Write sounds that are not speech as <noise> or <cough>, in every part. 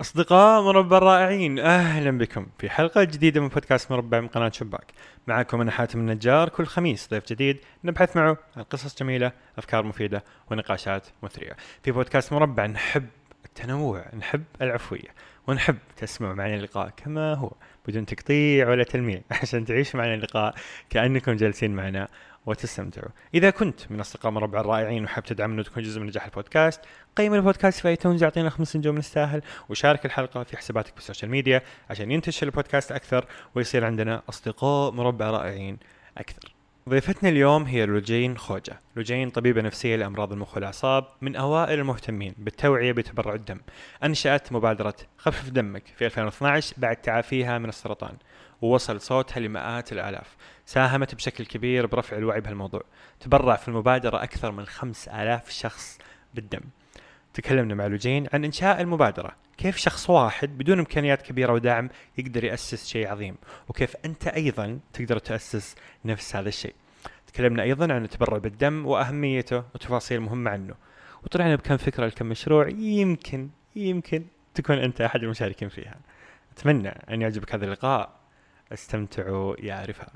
أصدقاء مربع الرائعين أهلا بكم في حلقة جديدة من بودكاست مربع من قناة شباك. معكم أنا حاتم النجار كل خميس ضيف جديد نبحث معه عن قصص جميلة أفكار مفيدة ونقاشات مثرية. في بودكاست مربع نحب التنوع نحب العفوية ونحب تسمعوا معنا اللقاء كما هو بدون تقطيع ولا تلميع <laughs> عشان تعيشوا معنا اللقاء كأنكم جالسين معنا وتستمتعوا. إذا كنت من أصدقاء مربع الرائعين وحاب تدعمنا وتكون جزء من نجاح البودكاست قيم البودكاست في iTunes يعطينا خمس نجوم نستاهل وشارك الحلقة في حساباتك بال social media عشان ينتشر البودكاست أكثر ويصير عندنا أصدقاء مربع رائعين أكثر. ضيفتنا اليوم هي لوجين خوجة. لوجين طبيبة نفسية لأمراض المخ والأعصاب من أوائل المهتمين بالتوعية بتبرع الدم. أنشأت مبادرة خفف دمك في 2012 بعد تعافيها من السرطان. ووصل صوتها لمئات الآلاف. ساهمت بشكل كبير برفع الوعي بهالموضوع. تبرع في المبادرة أكثر من خمس آلاف شخص بالدم. تكلمنا مع لوجين عن إنشاء المبادرة. كيف شخص واحد بدون إمكانيات كبيرة ودعم يقدر يأسس شيء عظيم؟ وكيف أنت أيضا تقدر تأسس نفس هذا الشيء؟ تكلمنا أيضا عن التبرع بالدم وأهميته وتفاصيل مهمة عنه. وطلعنا بكم فكرة لكم مشروع يمكن يمكن تكون أنت أحد المشاركين فيها. أتمنى أن يعجبك هذا اللقاء. استمتعوا يا رفاق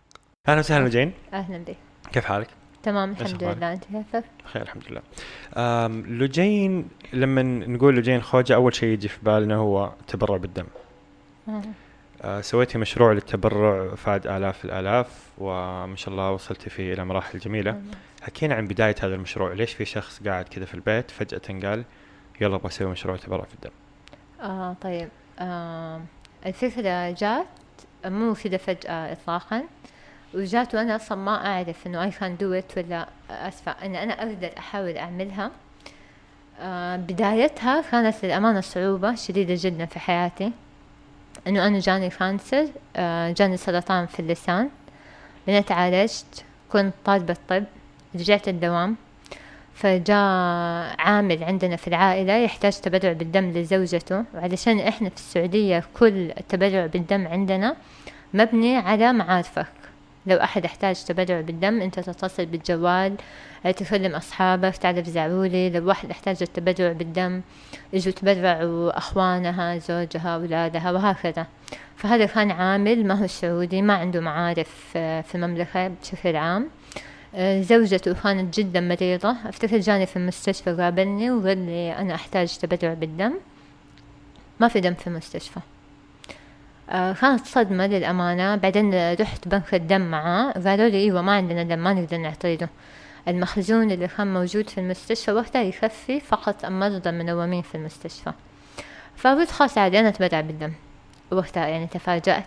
أهلا وسهلا لوجين. أهلا بك. كيف حالك؟ تمام الحمد لله. أنت كيفك؟ بخير الحمد لله. لوجين لما نقول لوجين خوجة أول شيء يجي في بالنا هو التبرع بالدم. آه. آه سويتي مشروع للتبرع فاد آلاف الآلاف وما شاء الله وصلتي فيه إلى مراحل جميلة. حكينا عن بداية هذا المشروع ليش في شخص قاعد كذا في البيت فجأة قال يلا أبغى أسوي مشروع تبرع في الدم آه طيب. آه الفكرة جات مو كذا فجأة اطلاقا. وجات وأنا أصلا ما أعرف إنه I can do it ولا أسفة. إن أنا أقدر أحاول أعملها. آه بدايتها كانت للأمانة صعوبة شديدة جدا في حياتي. إنه أنا جاني cancer آه جاني سرطان في اللسان. لأن تعالجت كنت طالبة طب رجعت الدوام. فجاء عامل عندنا في العائلة يحتاج تبرع بالدم لزوجته. وعلشان إحنا في السعودية كل التبرع بالدم عندنا مبني على معارفك. لو أحد احتاج تبرع بالدم أنت تتصل بالجوال تكلم أصحابك تعرف زعولي. لو واحد احتاج التبرع بالدم يجوا تبرعوا أخوانها زوجها أولادها وهكذا. فهذا كان عامل ما هو سعودي ما عنده معارف في المملكة بشكل عام. زوجته كانت جدا مريضة. أفتكر جاني في المستشفى قابلني وقال لي أنا أحتاج تبرع بالدم. ما في دم في المستشفى. آه كانت صدمة للأمانة. بعدين رحت بنك الدم معاه قالوا لي أيوة ما عندنا دم ما نقدر نعطيه المخزون اللي كان موجود في المستشفى وقتها يكفي فقط المرضى المنومين في المستشفى. فقلت خلاص عادي أنا أتبرع بالدم. وقتها يعني تفاجأت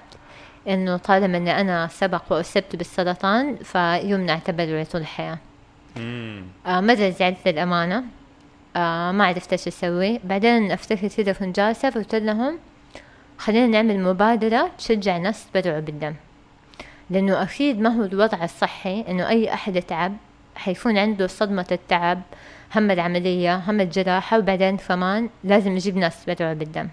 إنه طالما إني أنا سبق وأصبت بالسرطان فيمنع تبرعي طول الحياة. آه مرة زعلت للأمانة. آه ما عرفت إيش أسوي. بعدين أفتكر كذا كنت جالسة فقلت لهم خلينا نعمل مبادرة تشجع الناس تبرعوا بالدم. لأنه أكيد ما هو الوضع الصحي إنه أي أحد يتعب حيكون عنده صدمة التعب هم العملية هم الجراحة وبعدين كمان لازم نجيب ناس يبرعوا بالدم.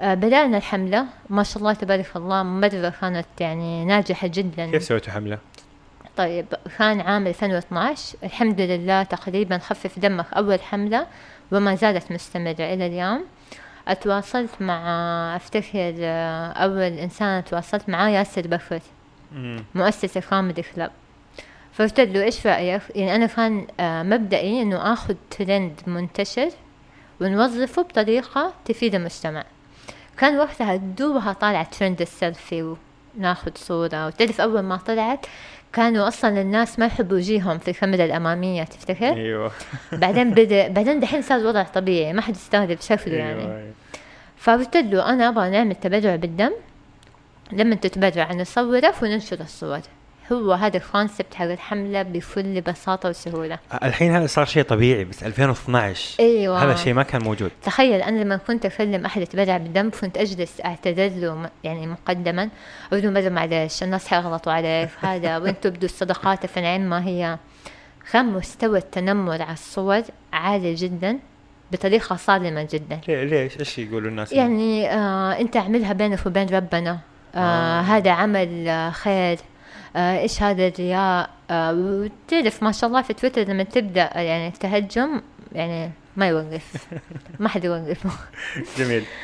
آه بدأنا الحملة ما شاء الله تبارك الله مرة كانت يعني ناجحة جدا. كيف سويتوا حملة؟ طيب كان عام 2012 الحمد لله تقريبا خفف دمك أول حملة وما زالت مستمرة إلى اليوم. أتواصلت مع أفتكر أول إنسان تواصلت معاه ياسر بكر مؤسس كوميدي كلاب فقلت له إيش رأيك؟ يعني أنا كان مبدئي إنه آخذ ترند منتشر ونوظفه بطريقة تفيد المجتمع. كان وقتها دوبها طالعة trend ال selfie وناخذ صورة وتعرف أول ما طلعت كانوا أصلا الناس ما يحبوا يجيهم في الكاميرا الأمامية تفتكر؟ أيوه <laughs> بعدين بدا بعدين دحين صار الوضع طبيعي ما حد يستغرب شكله يعني أيوة. أيوة. فقلت له أنا أبغى نعمل تبرع بالدم لما تتبرع نصوره وننشر الصور هو هذا ال concept حق الحملة بكل بساطة وسهولة. الحين هذا صار شيء طبيعي بس 2012 إيوه. هذا الشيء ما كان موجود. تخيل أنا لما كنت اكلم أحد يتبرع بالدم كنت أجلس أعتذر له يعني مقدما. أقول له مرة معلش؟ الناس حيغلطوا عليك. <laughs> هذا وأنتم تبدوا الصدقات في العين. ما هي؟ كان مستوى التنمر على الصور عالي جدا بطريقة صارمة جدا. ليش؟ إيش يقولوا الناس؟ يعني آه أنت اعملها بينك وبين ربنا. آه آه. هذا عمل آه خير. إيش هذا الرياء آه وتعرف ما شاء الله في تويتر لما تبدأ يعني تهجم يعني ما يوقف. <laughs> ما حد يوقفه جميل. <laughs>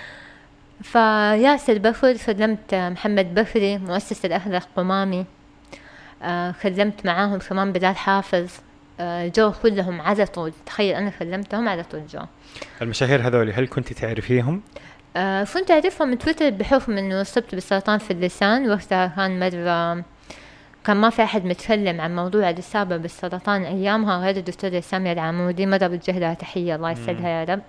فياسر بكر خدمت محمد بكري مؤسس الأخلاق قمامي. آه، خدمت معاهم كمان بلال حافظ. آه، جو كلهم على طول. تخيل أنا خدمتهم على طول جو. المشاهير هذول هل كنت تعرفيهم؟ آه، كنت أعرفهم من تويتر بحكم إنه أصبت بسرطان في اللسان. وقتها كان مرة كان ما في أحد متكلم عن موضوع الإصابة بالسرطان أيامها غير الدكتورة سامية العمودي مرة بوجه لها تحية الله يسعدها يا رب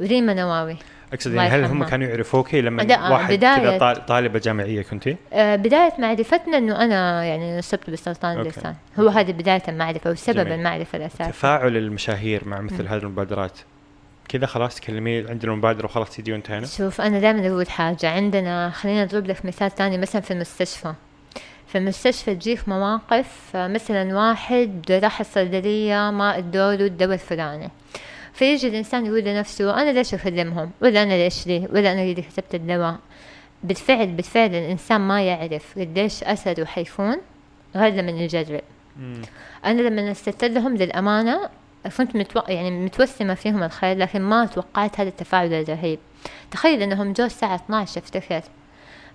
وريما نواوي أقصد يعني هل هم. كانوا يعرفوكي لما لا، واحد. كذا طال- طالبة جامعية كنتي؟ آه، بداية معرفتنا إنه أنا يعني أصبت بسرطان. اللسان هو هذه بداية المعرفة وسبب جميل. المعرفة الأساسي تفاعل المشاهير مع مثل. هذه المبادرات كذا خلاص تكلمي عندنا مبادره وخلاص تجي وانتهينا؟ شوف أنا دائما أقول حاجة عندنا خلينا نضرب لك مثال ثاني مثلا في المستشفى في المستشفى تجيك مواقف مثلا واحد راح الصيدلية ما له الدواء الفلاني. فيجي الإنسان يقول لنفسه أنا ليش أكلمهم ولا أنا ليش لي ولا أنا اللي كتبت الدواء؟ بالفعل بالفعل الإنسان ما يعرف قديش أثره حيكون غير لما يجرب. أنا لما استدت لهم للأمانة كنت متو... يعني متوسمة فيهم الخير لكن ما توقعت هذا التفاعل الرهيب. تخيل إنهم جو الساعة 12 افتكر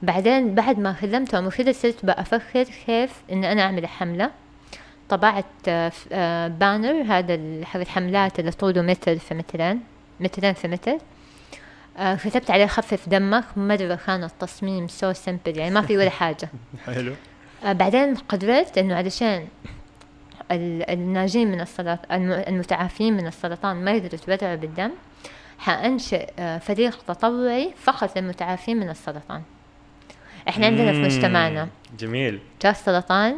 بعدين بعد ما كلمتهم وكذا صرت بأفكر كيف ان أنا أعمل حملة. طبعت آه، ف- آه، banner هذا الحملات اللي طوله متر في مترين مترين في متر آه، كتبت عليه خفف دمك مرة كان التصميم so simple يعني ما في ولا حاجة. <laughs> حلو. آه، بعدين قررت إنه علشان ال- الناجين من السرطان المتعافين من السرطان ما يقدروا يتبرعوا بالدم حأنشئ آه، فريق تطوعي فقط للمتعافين من السرطان. إحنا عندنا في. مجتمعنا. جميل. جاء السرطان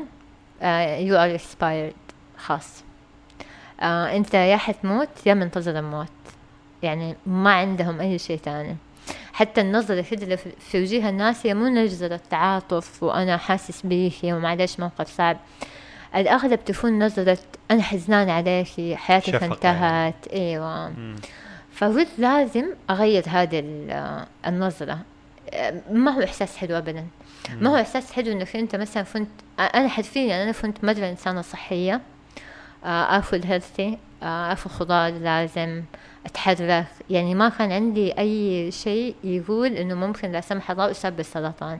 you are expired خلاص آه أنت يا حتموت يا منتظر الموت. يعني ما عندهم أي شيء تاني. حتى النظرة كده اللي في- وجيه الناس هي مو نظرة تعاطف وأنا حاسس بيكي ومعلش موقف صعب. الأغلب تكون نظرة أنا حزنان عليكي حياتك شفقة انتهت. أيوة. مم. فقلت لازم أغير هذه ال- النظرة. آه، ما هو إحساس حلو أبدا. ما هو إحساس حلو إنك أنت مثلا كنت أنا حرفيا أنا كنت مرة إنسانة صحية آه، آكل هيلثي آكل خضار لازم أتحرك. يعني ما كان عندي أي شيء يقول إنه ممكن لا سمح الله أصاب بالسرطان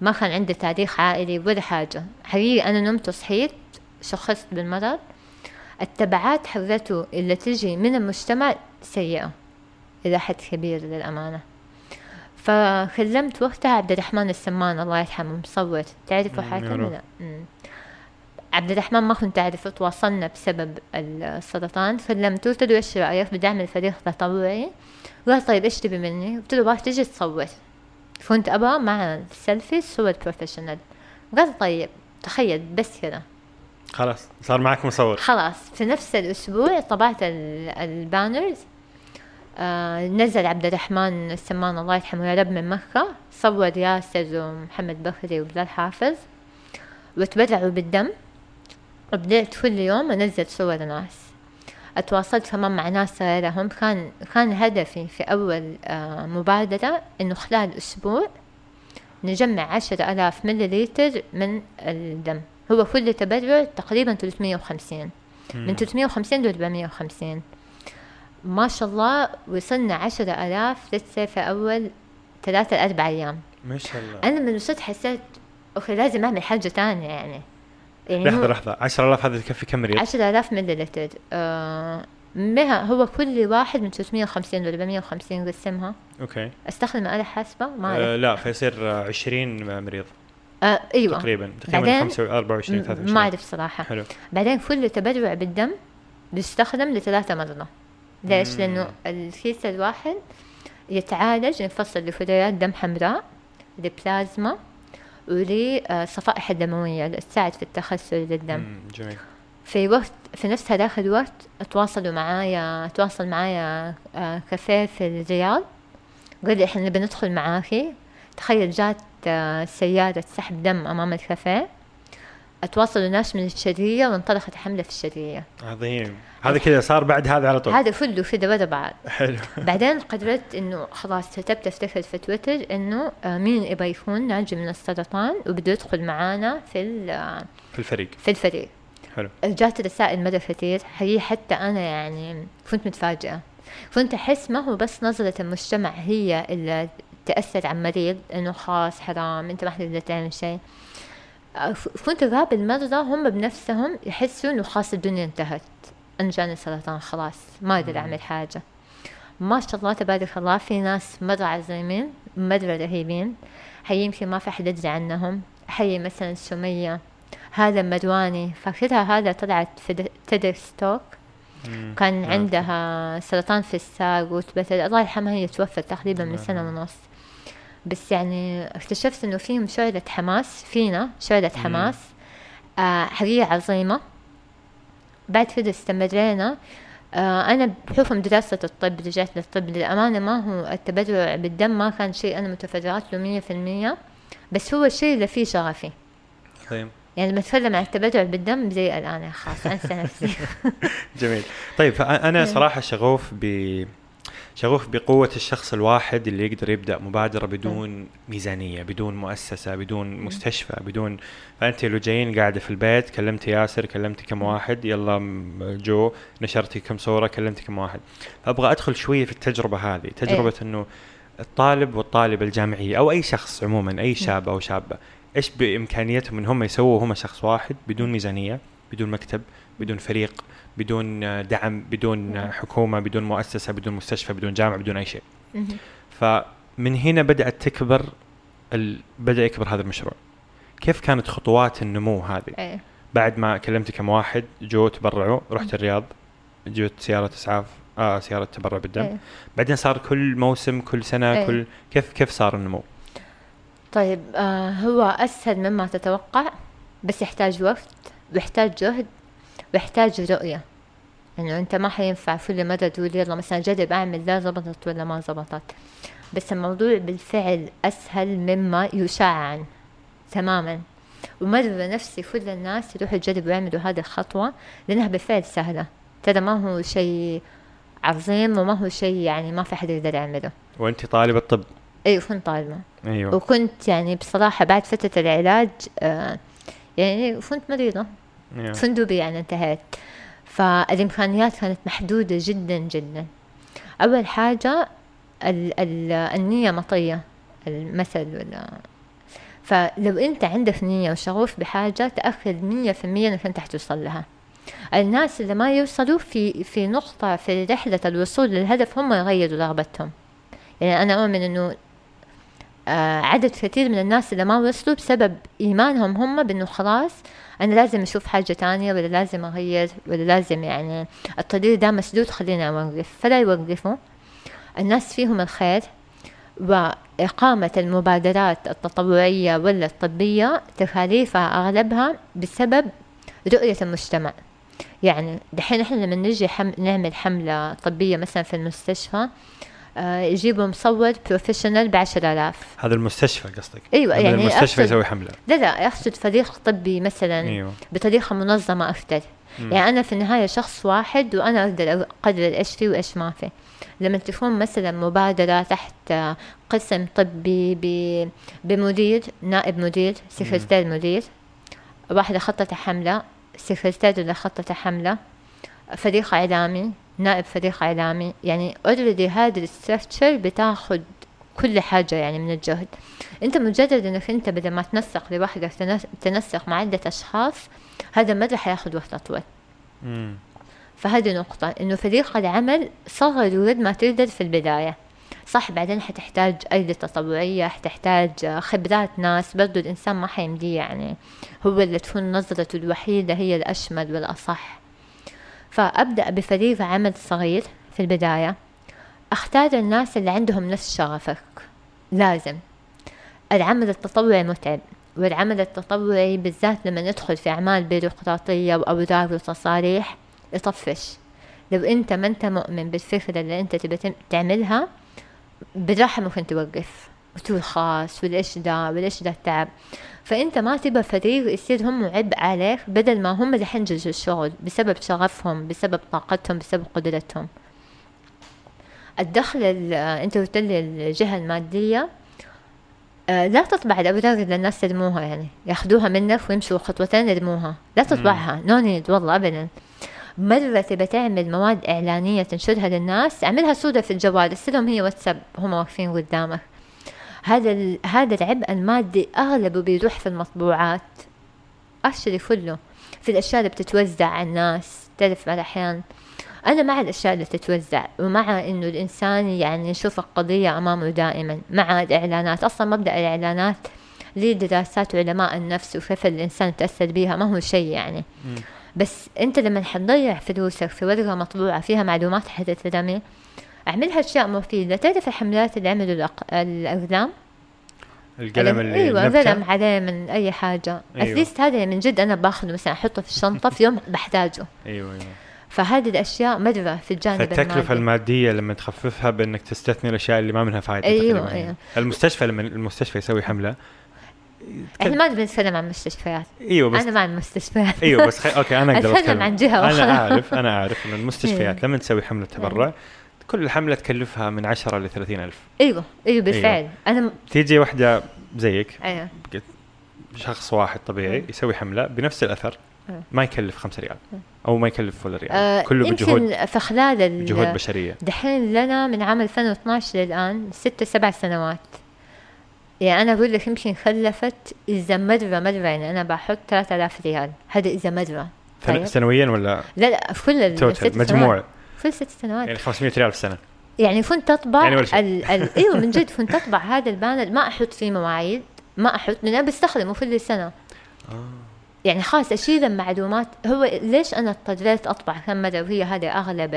ما كان عندي تاريخ عائلي ولا حاجة. حقيقي أنا نمت وصحيت شخصت بالمرض التبعات حقته اللي تجي من المجتمع سيئة إلى حد كبير للأمانة. فكلمت وقتها عبد الرحمن السمان الله يرحمه مصور تعرفه حاتم. عبد الرحمن ما كنت أعرفه تواصلنا بسبب السرطان. كلمته قلت له إيش رأيك؟ بدي أعمل فريق تطوعي. قال طيب إيش تبي مني؟ قلت له أبغاك تجي تصور كنت أبغى مع السيلفي صور professional قال طيب تخيل بس كذا. خلاص صار معك مصور خلاص في نفس الأسبوع طبعت ال- البانرز آه نزل عبد الرحمن السمان الله يرحمه يا رب من مكة صور ياسر ومحمد بكري وبلال حافظ وتبرعوا بالدم. وبدأت كل يوم أنزل صور ناس أتواصلت كمان مع ناس غيرهم كان كان هدفي في أول آه مبادرة إنه خلال أسبوع نجمع عشرة ألاف مليلتر من الدم. هو كل تبرع تقريبا 350 من 350 ل 450 ما شاء الله وصلنا عشرة آلاف لسه في أول ثلاثة لأربع أيام. ما شاء الله. أنا من وصلت حسيت أوكي لازم أعمل حاجة تانية يعني. يعني لحظة لحظة. 10000 هذا تكفي كم مريض؟ عشرة آلاف مليلتر آه بها هو كل واحد من 350 ل 450 قسمها okay. أستخدم آلة حاسبة؟ ما آه أعرف. لا فيصير آه، 20 مريض. آه أيوة. تقريبا. تقريبا بعدين 25 24 23 ما أعرف صراحة. حلو. بعدين كل تبرع بالدم بيستخدم لثلاثة مرضى. ليش؟ مم. لأنه الكيس الواحد يتعالج ينفصل لكريات دم حمراء لبلازما ولصفائح الدموية اللي تساعد في التخثر للدم. جميل. في وقت في نفس هذاك الوقت تواصلوا معايا تواصل معايا آه، كافيه في الرياض. قال لي إحنا نبي ندخل معاكي. تخيل جات آه، سيارة سحب دم أمام الكافيه. اتواصلوا ناس من الشرقية وانطلقت حملة في الشرقية عظيم. هذا كذا صار بعد هذا على طول. هذا كله كده ورا بعض حلو. <laughs> بعدين قررت إنه خلاص كتبت أفتكر في تويتر إنه آه، مين يبغى يكون ناجي من السرطان وبده يدخل معانا في ال- آه، في الفريق. في الفريق. حلو. جات رسائل مرة كثير حقيقة حتى أنا يعني كنت متفاجئة. كنت أحس ما هو بس نظرة المجتمع هي اللي تأثر على المريض إنه خلاص حرام أنت ما حتقدر تعمل شيء. كنت أقابل مرضى هم بنفسهم يحسوا إنه خلاص الدنيا انتهت. أنا جاني سرطان خلاص ما أقدر أعمل حاجة. ما شاء الله تبارك الله في ناس مرة عظيمين مرة رهيبين. حي يمكن ما في أحد يدري عنهم. حي مثلا سمية هذا مدواني. فاكرها هذا طلعت في TEDx Talk. كان. عندها سرطان في الساق وتبتر. الله يرحمها هي توفت تقريبا من سنة. ونص. بس يعني اكتشفت إنه فيهم شعلة حماس فينا شعلة. حماس. آه حقيقة عظيمة. بعد كده استمرينا آه أنا بحكم دراسة الطب رجعت للطب. للأمانة ما هو التبرع بالدم ما كان شيء أنا متفرغت له مية في المية. بس هو الشيء اللي فيه شغفي. طيب. يعني لما أتكلم عن التبرع بالدم زي الآن خلاص أنسى نفسي. <laughs> جميل. طيب نعم. صراحة شغوف ب شغوف بقوة الشخص الواحد اللي يقدر يبدأ مبادرة بدون ميزانية بدون مؤسسة بدون مستشفى بدون فأنت لو جايين قاعدة في البيت كلمت ياسر كلمت كم واحد يلا جو نشرتي كم صورة كلمت كم واحد. فأبغى أدخل شوية في التجربة هذه تجربة أنه الطالب والطالبة الجامعية أو أي شخص عموما أي شاب أو شابة إيش بإمكانيتهم أن هم يسووا هم شخص واحد بدون ميزانية بدون مكتب بدون فريق؟ بدون دعم بدون نعم. حكومة بدون مؤسسة بدون مستشفى بدون جامعة بدون أي شيء. فمن هنا بدأت تكبر ال... بدأ يكبر هذا المشروع كيف كانت خطوات النمو هذه إيه. بعد ما كلمت كم واحد جو تبرعوا رحت الرياض جبت سيارة إسعاف آه سيارة تبرع بالدم إيه. بعدين صار كل موسم كل سنة إيه. كل كيف كيف صار النمو طيب آه هو أسهل مما تتوقع بس يحتاج وقت ويحتاج جهد ويحتاج رؤية. إنه أنت ما حينفع كل مرة تقول يلا مثلا جرب أعمل لا زبطت ولا ما زبطت. بس الموضوع بالفعل أسهل مما يشاع عنه تماما. ومرة نفسي كل الناس يروحوا يجربوا يعملوا هذه الخطوة لأنها بالفعل سهلة. ترى ما هو شيء عظيم وما هو شيء يعني ما في حد يقدر يعمله. وأنت طالبة طب أيوة كنت طالبة. أيوه. وكنت يعني بصراحة بعد فترة العلاج آه يعني كنت مريضة. صندوقي يعني انتهيت. فالإمكانيات كانت محدودة جدا جدا. أول حاجة ال ال النية مطية المثل ولا. فلو أنت عندك نية وشغوف بحاجة تأكد مية في المية أنك أنت حتوصل لها. الناس اللي ما يوصلوا في في نقطة في رحلة الوصول للهدف هم يغيروا رغبتهم. يعني أنا أؤمن إنه آه، عدد كثير من الناس اللي ما وصلوا بسبب إيمانهم هم بأنه خلاص أنا لازم أشوف حاجة تانية ولا لازم أغير ولا لازم يعني الطريق ده مسدود خليني أوقف. فلا يوقفوا. الناس فيهم الخير وإقامة المبادرات التطوعية ولا الطبية تكاليفها أغلبها بسبب رؤية المجتمع. يعني دحين إحنا لما نجي حم... نعمل حملة طبية مثلا في المستشفى يجيبوا مصور بروفيشنال بعشرة آلاف. هذا المستشفى قصدك؟ أيوة هذا يعني المستشفى يسوي حملة. لا لا أقصد فريق طبي مثلا بطريقة منظمة أكثر مم. يعني أنا في النهاية شخص واحد وأنا أقدر أقدر إيش فيه وإيش ما فيه. لما تكون مثلا مبادرة تحت قسم طبي ب- بمدير نائب مدير سكرتير مدير واحدة خطة حملة سكرتير اللي خطة حملة فريق إعلامي نائب فريق إعلامي. يعني already هذا ال structure بتاخد كل حاجة يعني من الجهد. أنت مجرد إنك أنت بدل ما تنسق لوحدك تنس- تنسق مع عدة أشخاص هذا مرة حياخد وقت أطول. فهذه نقطة. إنه فريق العمل صغر قد ما تقدر في البداية. صح بعدين حتحتاج أيدي تطوعية حتحتاج خبرات ناس برضو الإنسان ما حيمديه يعني. هو اللي تكون نظرته الوحيدة هي الأشمل والأصح. فأبدأ بفريق عمل صغير في البداية. أختار الناس اللي عندهم نفس شغفك. لازم. العمل التطوعي متعب والعمل التطوعي بالذات لما ندخل في أعمال بيروقراطية وأوراق وتصاريح يطفش. لو أنت ما أنت مؤمن بالفكرة اللي أنت تبي تعملها بالراحة ممكن توقف. خلاص وليش ده وليش ده التعب فأنت ما تبى فريق يصير هم عبء عليك بدل ما هم حينجزوا الشغل بسبب شغفهم بسبب طاقتهم بسبب قدرتهم. الدخل ال- أنت قلت لي الجهة المادية. آه لا تطبع الأوراق اللي الناس يرموها يعني. ياخذوها منك ويمشوا خطوتين يرموها. لا تطبعها. نو نيد والله أبدا. مرة تبى تعمل مواد إعلانية تنشرها للناس اعملها صورة في الجوال ارسلهم هي واتساب هم واقفين قدامك. هذا هذا العبء المادي أغلبه بيروح في المطبوعات. أشتري كله في الأشياء اللي بتتوزع على الناس. تعرف بعض الأحيان أنا مع الأشياء اللي تتوزع ومع إنه الإنسان يعني يشوف القضية أمامه دائما مع الإعلانات. أصلا مبدأ الإعلانات ليه دراسات علماء النفس وكيف الإنسان تأثر بيها ما هو شيء يعني. بس أنت لما حتضيع فلوسك في ورقة مطبوعة فيها معلومات حتترمي أعملها أشياء مفيدة تعرف الحملات اللي عملوا الأق- الأقلام القلم اللي أيوه؟ قلم عليه من أي حاجة أيوة. اتليست هذا من جد أنا باخذه مثلا أحطه في الشنطة في يوم بحتاجه أيوه أيوه فهذه الأشياء مرة في الجانب فالتكلفة المادي المادية لما تخففها بإنك تستثمر الأشياء اللي ما منها فائدة أيوة، تقريباً. أيوة. المستشفى لما المستشفى يسوي حملة إحنا ما نبي نتكلم عن مستشفيات أيوه بس أنا مع المستشفيات أيوه بس خي... okay أنا <laughs> أقدر أتكلم عن جهة أنا. أعرف أنا أعرف ان المستشفيات إيه. لما تسوي حملة تبرع كل الحملة تكلفها من 10 ل 30 ألف. أيوه أيوه بالفعل. أنا م- تيجي واحدة زيك أيوه. شخص واحد طبيعي مم. يسوي حملة بنفس الأثر مم. ما يكلف 5 ريال. أو ما يكلف ولا ريال. آه كله بجهود في خلال ال- جهود بشرية. دحين لنا من عام 2012 للآن ست سبع سنوات. يعني أنا أقول لك يمكن كلفت إذا مرة مرة يعني أنا بحط 3000 ريال. هذا إذا مرة ثن- طيب. سنويا ولا لا لا في كل الست مجموع. كل ست سنوات. يعني 500 ريال في السنة. يعني كنت أطبع يعني. ال... ال... <laughs> أيوه من جد كنت أطبع هذا ال banner. ما أحط فيه مواعيد ما أحط لأن أنا بستخدمه كل سنة يعني خلاص أشيل المعلومات. هو ليش أنا اضطريت أطبع كم مرة؟ وهي هذه أغلب.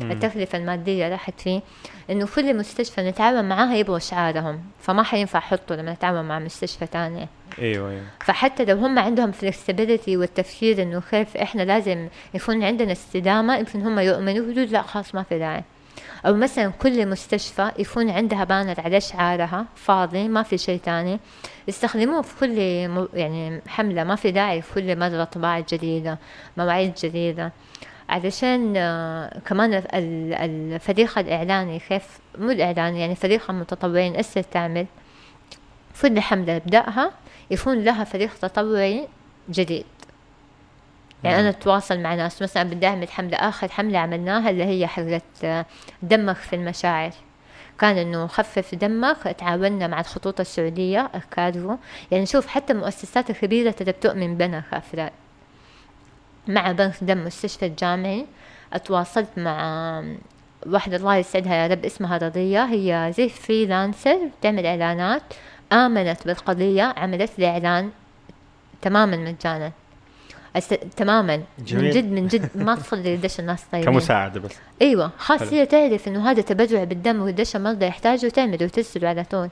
التكلفة المادية راحت فيه إنه كل مستشفى نتعاون معاها يبغوا شعارهم فما حينفع احطه لما نتعاون مع مستشفى تانية. أيوه أيوه. فحتى لو هم عندهم فلكسبيتي والتفكير إنه كيف إحنا لازم يكون عندنا استدامة يمكن هم يؤمنوا يقولوا لا خلاص ما في داعي. أو مثلا كل مستشفى يكون عندها بانر على شعارها فاضي ما في شيء تاني يستخدموه في كل يعني حملة ما في داعي في كل مرة طباعة جديدة مواعيد جديدة. علشان آه، كمان ال- ال- الفريق الإعلاني كيف مو الإعلاني يعني فريق المتطوعين إيش تعمل كل حملة يبداها يكون لها فريق تطوعي جديد. يعني. أنا أتواصل مع ناس مثلا بدي اعمل حمله آخر حملة عملناها اللي هي حمله آه، دمك في المشاعر. كان إنه خفف دمك تعاوننا مع الخطوط السعودية الكادرو يعني شوف حتى المؤسسات الكبيره ترى بتؤمن بنا كافراد مع بنك دم مستشفى الجامعي أتواصلت مع واحدة الله يسعدها يا رب اسمها رضية. هي زي فريلانسر بتعمل إعلانات. آمنت بالقضية عملت لي إعلان تماما مجانا. أس... تماما. من جميل. جد من جد. ما تصدق <laughs> قديش الناس طيبين. كمساعدة بس. أيوه. خاص حلو. هي تعرف إنه هذا تبرع بالدم وقديش المرضى يحتاجوا تعمل وترسل على طول.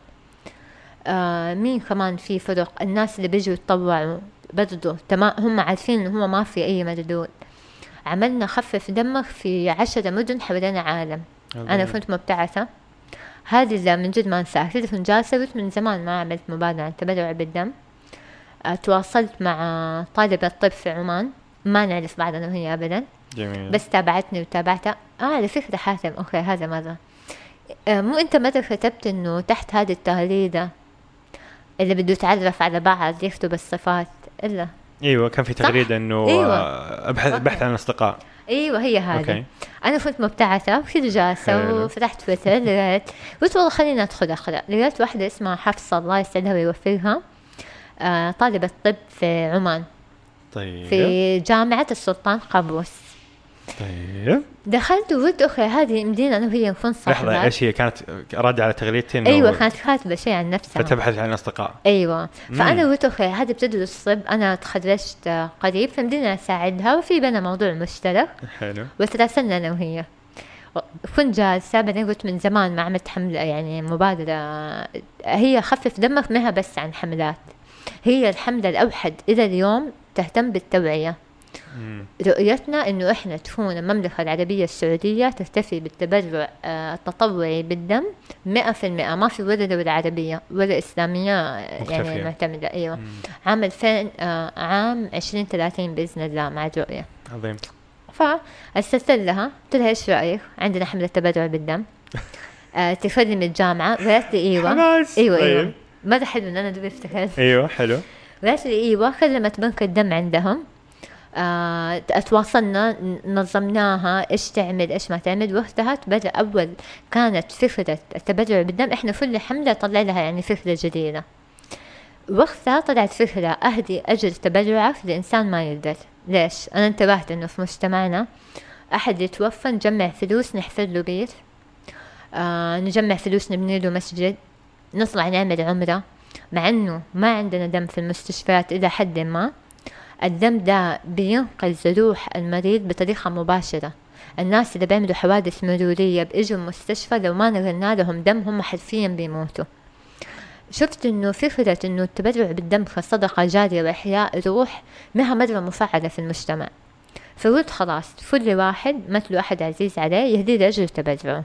آه مين كمان في فرق؟ الناس اللي بيجوا يتطوعوا برضو. تمام. هم عارفين إنه هو ما في أي مردود. عملنا خفف دمك في عشرة مدن حوالين العالم أنا كنت مبتعثة. هذه اللي من جد ما أنساها. كنت كنت جالسة قلت من زمان ما عملت مبادرة عن التبرع بالدم. تواصلت مع طالبة طب في عمان. ما نعرف بعض أنا وهي ابدا. جميل. بس تابعتني وتابعتها. آه على فكرة حاتم. أوكي هذا مرة آه مو أنت مرة كتبت إنه تحت هذه التغريدة اللي بده يتعرف على بعض يكتب الصفات؟ إلا. إيوه كان في تغريدة إنه أيوة. آه، ابحث okay. بحث عن أصدقاء. إيوه هي هذه. أنا كنت مبتعثة وكنت جالسة حلو. وفتحت تويتر لقيت قلت والله خليني أدخل أقرأ. لقيت واحدة اسمها حفصة الله يسعدها ويوفقها. آه طالبة طب في عمان. طيب. في جامعة السلطان قابوس. طيب. دخلت وقلت okay هذه يمدينا أنا وهي نكون لحظة صاحبات إيش هي؟ كانت رادة على تغريدتين أيوه كانت كاتبة شيء عن نفسها. فتبحث عن أصدقاء. أيوه. فأنا. قلت أوكي هذه بتدرس طب أنا تخرجت آه، قريب فمدينا أساعدها وفي بينا موضوع مشترك. حلو. وتراسلنا أنا وهي. كنت جالسة بعدين قلت من زمان ما عملت حملة يعني مبادرة. هي خفف دمك منها بس عن حملات. هي الحملة الأوحد. إلى اليوم تهتم بالتوعية. رؤيتنا إنه إحنا تكون المملكة العربية السعودية تكتفي بالتبرع آه، التطوعي بالدم مئة في المئة. ما في ولا دولة عربية ولا إسلامية مكتفية. يعني معتمدة. أيوة. مم. عام 2000 آه، عام 2030 بإذن الله مع الرؤية. عظيم. فأرسلت لها قلت لها إيش رأيك؟ عندنا حملة تبرع بالدم. <laughs> آه، تفرم الجامعة. قالت لي أيوه. أيوه أيوه. طيب. ماذا حلو إن أنا دوبي افتكرت أيوه حلو. لي أيوه كلمت بنك الدم عندهم. آه تواصلنا نظمناها إيش تعمل إيش ما تعمل. وقتها تبدا أول كانت فكرة التبرع بالدم. إحنا كل حملة طلع لها يعني فكرة جديدة. وقتها طلعت فكرة أهدي اجر تبرعك لإنسان ما يقدر ليش؟ أنا انتبهت إنه في مجتمعنا أحد يتوفى نجمع فلوس نحفر له بيت. آه نجمع فلوس نبني له مسجد. نطلع نعمل عمرة مع إنه ما عندنا دم في المستشفيات إلى حد ما. الدم ده بينقذ روح المريض بطريقة مباشرة. الناس اللي بيعملوا حوادث مرورية بيجوا المستشفى لو ما نقلنا لهم دم هم حرفيا بيموتوا. شفت إنه فكرة إنه التبرع بالدم كصدقة جارية وإحياء روح مها مرة مفعلة في المجتمع. فقلت خلاص كل واحد مثله أحد عزيز عليه يهدي له اجر تبرعه.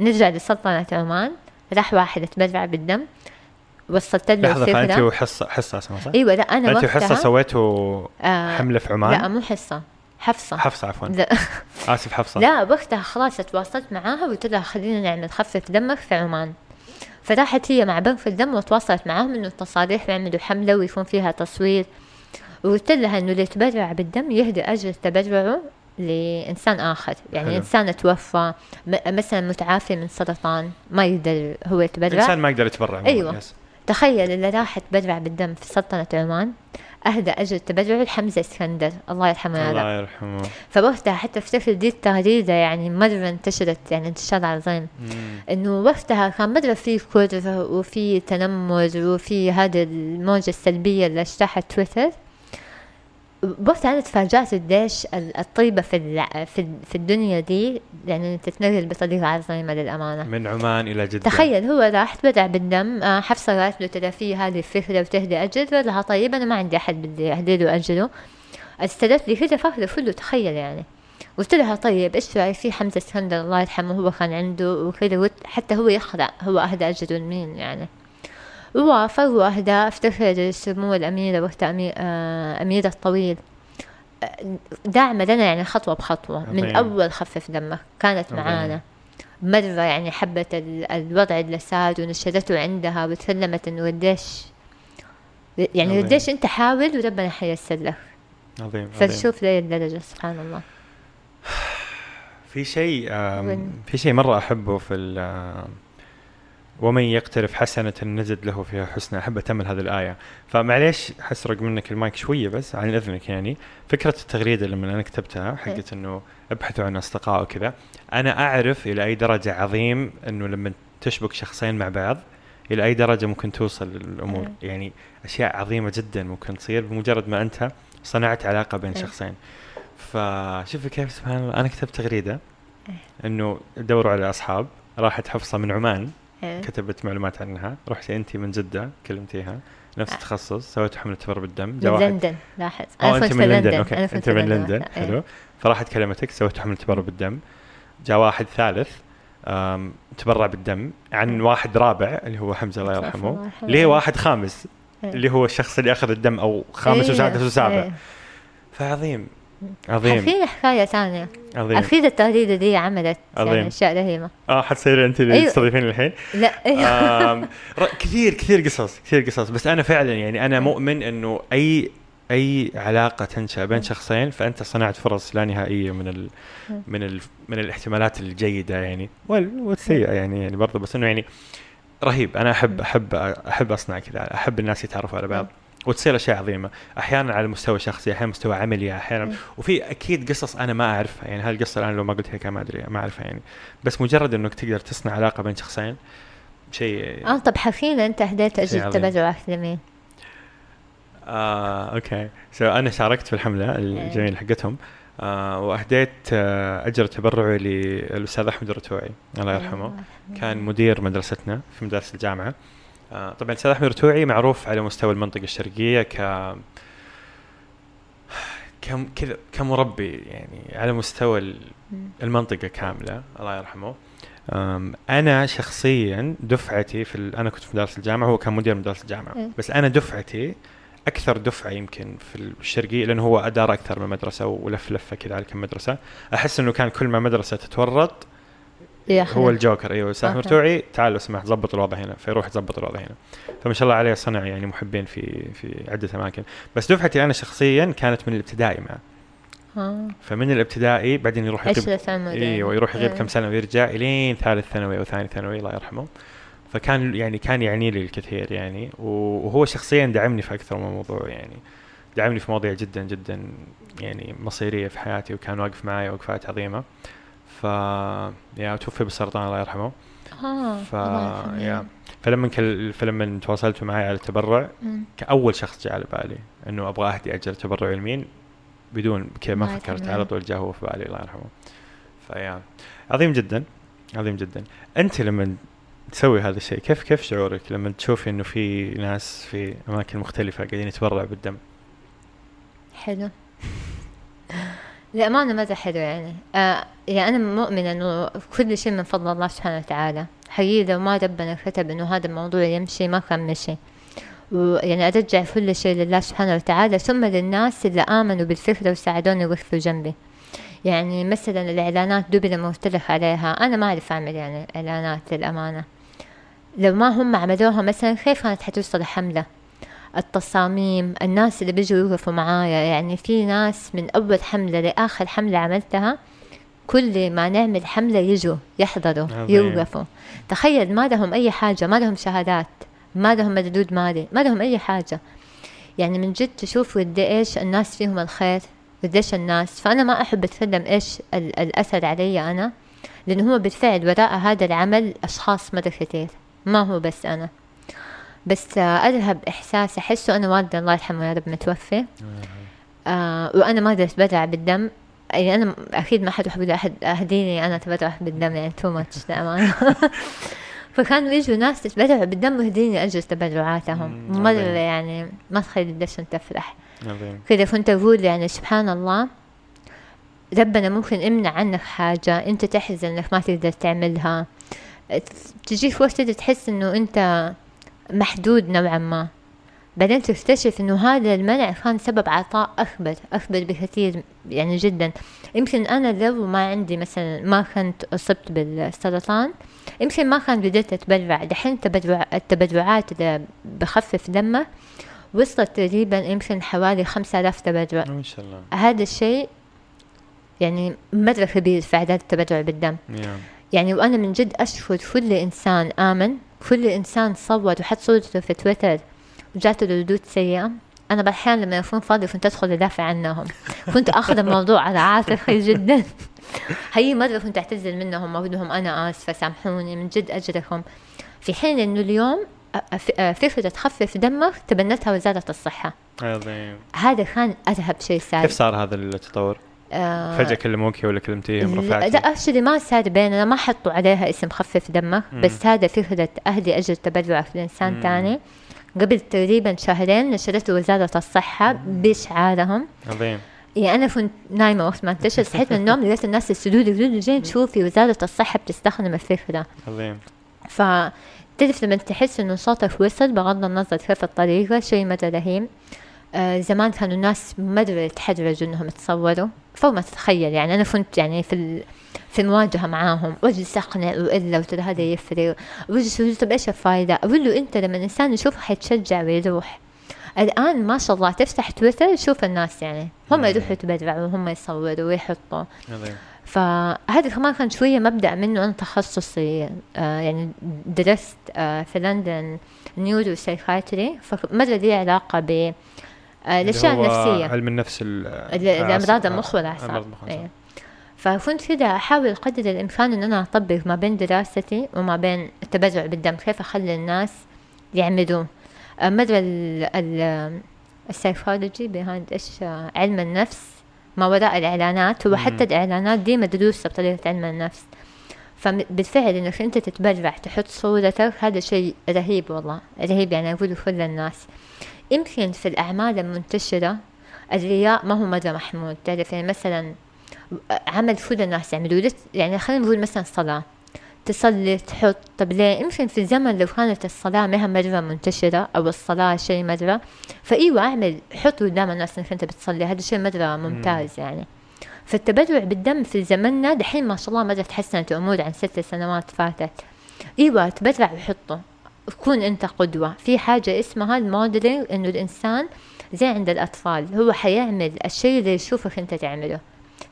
نرجع لسلطنة عمان. راح واحد أتبرع بالدم. وصلت له لحظة فانت الفكرة. وحصه حصة اسمها صح؟ إيوه لا أنا انت وقتها سويتوا آه حملة في لا عمان؟ مو حصة حفصة. حفصة عفوا. لا, <laughs> آسف حفصة. لا وقتها خلاص تواصلت معاها وقلت لها خلينا نعمل خفف دمك في عمان. فراحت هي مع بنك الدم وتواصلت معاهم إنه التصاريح يعملوا حملة ويكون فيها تصوير. وقلت لها إنه اللي يتبرع بالدم يهدي أجر تبرعه. لإنسان آخر يعني حلو. إنسان توفى مثلا متعافي من سرطان ما يقدر هو يتبرع إنسان ما يقدر يتبرع أيوة. يس. تخيل اللي راح يتبرع بالدم في سلطنة عمان أهدى أجر تبرعه لحمزة إسكندر الله يرحمه الله يرحمه فوقتها حتى افتكر دي التغريدة يعني مرة انتشرت يعني انتشار عظيم. إنه وقتها كان مرة في كره وفي تنمر وفي هذه الموجة السلبية اللي اجتاحت تويتر وقتها أنا تفاجأت قديش ال- الطيبة في في ال- في الدنيا دي يعني تتنقل بطريقة عظيمة للأمانة. من عمان إلى جدة. تخيل هو راح تبدع بالدم آه، حفصة قالت له ترى في هذه الفكرة وتهدي قال لها طيب أنا ما عندي أحد بدي أهدي له أجره استدت لي كذا فاكرة كله تخيل يعني. قلت لها طيب إيش رأيك في حمزة اسكندر الله يرحمه هو كان عنده وكذا حتى هو يخضع هو أهدى اجره لمين يعني؟ ووافق وأهدى افتكر سمو الاميرة وقتها أمي... آه اميرة الطويل داعمة لنا يعني خطوة بخطوة من. أول خفف دمك كانت. معانا مرة يعني حبت ال- الوضع اللي صار ونشرته عندها وتكلمت إنه قديش يعني. قديش أنت حاول وربنا حيسر لك عظيم فشوف لي الدرجة سبحان الله <sighs> في شيء؟ في شيء مرة أحبه في ومن يقترف حسنة نزد له فيها حسنى أحب أتمل هذه الآية. فمعليش حسرق منك المايك شوية بس عن إذنك يعني. فكرة التغريدة لما أنا كتبتها حقت أنه أبحثوا عن أصدقاء وكذا. أنا أعرف إلى أي درجة عظيم أنه لما تشبك شخصين مع بعض إلى أي درجة ممكن توصل الأمور. مم. يعني أشياء عظيمة جدا ممكن تصير بمجرد ما أنت صنعت علاقة بين مم. شخصين. فشوفي كيف سبحان الله أنا كتبت تغريدة إنه دوروا على أصحاب. راحت حفصة من عمان. إيه. كتبت معلومات عنها. رحتي انت من جدة كلمتيها. نفس آه. التخصص. سويتوا حملة تبرع بالدم. من جاء واحد لندن لاحظ. آه أنا كنت من لندن. لندن. أوكي. أنت من لندن. إيه. حلو. فراحت كلمتك سويتوا حملة تبرع بالدم. جاء واحد ثالث تبرع بالدم عن واحد رابع اللي هو حمزة الله يرحمه. ليه واحد خامس إيه. اللي هو الشخص اللي أخذ الدم أو خامس إيه. وسادس وسابع. إيه. فعظيم. عظيم. في حكاية ثانية. عظيم. أكيد التغريدة دي عملت عظيم. يعني أشياء رهيبة. آه حتصير انت اللي أيوة. تستضيفين الحين؟ لا. ر- كثير كثير قصص كثير قصص. بس أنا فعلا يعني أنا مؤمن إنه أي أي علاقة تنشأ بين شخصين فأنت صنعت فرص لا نهائية من ال من ال من الاحتمالات الجيدة يعني. وال- والسيئة يعني يعني برضه بس إنه يعني رهيب. أنا أحب أحب أحب أصنع كذا أحب الناس يتعرفوا على بعض. وتصير أشياء عظيمة. أحيانا على مستوى شخصي أحيانا مستوى عملي أحيانا. وفي أكيد قصص أنا ما أعرفها. يعني هالقصة الآن لو ما قلت هيك ما أدري ما أعرفها يعني. بس مجرد انك تقدر تصنع علاقة بين شخصين شيء آه طب أهديت شيء أجل عظيم. تبرعك لمين؟ آه okay. so أنا شاركت في الحملة الجميلة حقتهم. آه وأهديت آه أجر تبرعي للأستاذ أحمد الرتوعي. الله يرحمه. كان مدير مدرستنا في مدرسه الجامعة. طبعا الأستاذ أحمد الرتوعي معروف على مستوى المنطقة الشرقية ك كم كذا كمربي يعني على مستوى. المنطقة كاملة الله يرحمه أنا شخصيا دفعتي في ال... أنا كنت في مدرسه الجامعة هو كان مدير مدرسه الجامعة. بس أنا دفعتي أكثر دفعة يمكن في الشرقية لأنه هو أدار أكثر من مدرسة ولف لفة كذا على كم مدرسة أحس إنه كان كل ما مدرسة تتورط هو الجوكر أيوه. سلاح أوكي. مرتوعي تعال لو سمحت ضبط الوضع هنا فيروح يضبط الوضع هنا. فما شاء الله عليه صنع يعني محبين في في عدة أماكن. بس دفعتي أنا شخصيا كانت من الابتدائي معه. فمن الابتدائي بعدين يروح يغيب. أيوه يروح يغيب إيه. كم سنة ويرجع إلين ثالث ثانوي أو ثاني ثانوي الله يرحمه. فكان يعني كان يعني لي الكثير يعني. وهو شخصيا دعمني في أكثر من موضوع يعني. دعمني في مواضيع جدا جدا يعني مصيرية في حياتي وكان واقف معي وقفات عظيمة. ف يا توفي بالسرطان الله يرحمه. آه ف. يا. فلما كل... فلما تواصلتوا معي على التبرع مم. كأول شخص جاء على بالي إنه أبغى اهدي اجر تبرع لمين بدون كذا ما فكرت. على طول جاء هو في بالي الله يرحمه. فيا عظيم جدا عظيم جدا. أنت لما تسوي هذا الشيء كيف كيف شعورك لما تشوفي إنه في ناس في أماكن مختلفة قاعدين يتبرعوا بالدم؟ حلو. للأمانة ماذا حلو يعني؟ آه يعني أنا مؤمنة إنه كل شيء من فضل الله سبحانه وتعالى. حقيقي لو ما ربنا كتب إنه هذا الموضوع يمشي ما كان مشي. ويعني أرجع كل شيء لله سبحانه وتعالى ثم للناس اللي آمنوا بالفكرة وساعدوني وقفوا جنبي. يعني مثلا الإعلانات قلت لك عليها. أنا ما أعرف أعمل يعني إعلانات للأمانة. لو ما هم عملوها مثلا كيف كانت حتوصل حملة التصاميم الناس اللي بيجوا يوقفوا معايا يعني في ناس من أول حملة لآخر حملة عملتها كل ما نعمل حملة يجوا يحضروا عظيم. يوقفوا. تخيل ما لهم أي حاجة ما لهم شهادات ما لهم مردود مالي ما لهم أي حاجة. يعني من جد تشوف قد إيش الناس فيهم الخير قديش الناس. فأنا ما أحب أتكلم إيش ال- الأثر علي أنا لأنه هو بالفعل وراء هذا العمل أشخاص مرة كتير ما هو بس أنا. بس أذهب إحساس أحسه أنا والدي الله يرحمه يا رب متوفي. آه وأنا ما قدرت أتبرع بالدم. يعني أنا أكيد ما حد يحب أحد أهديني أنا أتبرع بالدم يعني تو ماتش للأمانة فكانوا يجوا ناس تتبرع بالدم ويهديني أجر تبرعاتهم. مرة عظيم. يعني ما تخيل قديش أنت تفرح كذا كنت أقول يعني سبحان الله ربنا ممكن يمنع عنك حاجة أنت تحزن إنك ما تقدر تعملها. تجيك وقت تحس إنه أنت محدود نوعا ما. بعدين تكتشف إنه هذا المنع كان سبب عطاء أكبر أكبر بكثير يعني جدا. يمكن أنا لو ما عندي مثلا ما كنت أصبت بالسرطان يمكن ما كان قدرت أتبرع. دحين تبرع التبرعات اللي بخفف دمه وصلت تقريبا يمكن حوالي خمسة آلاف تبرع. ما شاء الله. هذا الشيء يعني مرة كبير في أعداد التبرع بالدم. يا يعني وأنا من جد أشكر كل إنسان آمن كل إنسان صوت وحط صورته في تويتر وجاته ردود سيئة. أنا بأحيان لما أكون فاضي كنت أدخل أدافع عنهم. كنت أخذ الموضوع على عاتقي جدا. هي مرة كنت أعتذر منهم أقول لهم أنا آسفة سامحوني من جد أجركم. في حين إنه اليوم فكرة تخفف دمك تبنتها وزارة الصحة. عظيم. هذا كان أرهب شيء صار كيف صار هذا التطور؟ آه فجأة كلموك ولا كلمتيهم رفعتي؟ لا actually ما صار بيننا ما حطوا عليها اسم خفف دمك مم. بس هذا فكرة أهدي أجر تبرعك لإنسان مم. تاني. قبل تقريبا شهرين نشرته وزارة الصحة بشعارهم. عظيم. يعني أنا كنت نايمة وقت ما انتشر صحيت من النوم لقيت الناس لي يقولوا لي لجين شوفي وزارة الصحة بتستخدم الفكرة عظيم. فتعرف لما تحس إنه صوتك وصل بغض النظر كيف الطريقة شيء مرة رهيب زمان كانوا الناس مرة يتحرجوا إنهم يتصوروا فوق ما تتخيل يعني. أنا كنت يعني في. في المواجهة معاهم. واجلس أقنع وإلا وترى هذا يفرق. واجلس طب إيش الفايدة؟ أقول له أنت لما الإنسان يشوفه حيتشجع ويروح. الآن ما شاء الله تفتح تويتر شوف الناس يعني. هم مم. يروحوا يتبرعوا وهم يصوروا ويحطوا. عظيم فهذا كمان كان شوية مبدأ منه أنا تخصصي. آه يعني درست آه في لندن neuropsychiatry فمرة لي علاقة ب آه هو النفسية علم النفس ال- ال- الأمراض المخ. إيه. فكنت كده أحاول قدر الإمكان إن أنا أطبق ما بين دراستي وما بين التبرع بالدم كيف أخلي الناس يعملوا آه، ال السايكولوجي behind إيش آه، علم النفس ما وراء الإعلانات هو مم. حتى الإعلانات دي مدروسة بطريقة علم النفس فبالفعل إنك أنت تتبرع تحط صورتك. هذا شيء رهيب والله رهيب يعني أقوله كل الناس. يمكن في الأعمال المنتشرة الرياء ما هو مرة محمود. تعرف يعني مثلا عمل كل الناس يعملوا. يعني خلينا نقول مثلا صلاة. تصلي تحط. طب ليه؟ يمكن في زمن لو كانت الصلاة ما هي مرة منتشرة أو الصلاة شيء مرة فأيوة أعمل. حط قدام الناس إنك أنت بتصلي. هذا شيء مرة ممتاز يعني. فالتبرع بالدم في زمننا دحين ما شاء الله مرة تحسنت الأمور عن ست سنوات فاتت. إيوه تبرع وحطه. كون أنت قدوة. في حاجة اسمها ال modeling إنه الإنسان زي عند الأطفال. هو حيعمل الشيء اللي يشوفك أنت تعمله.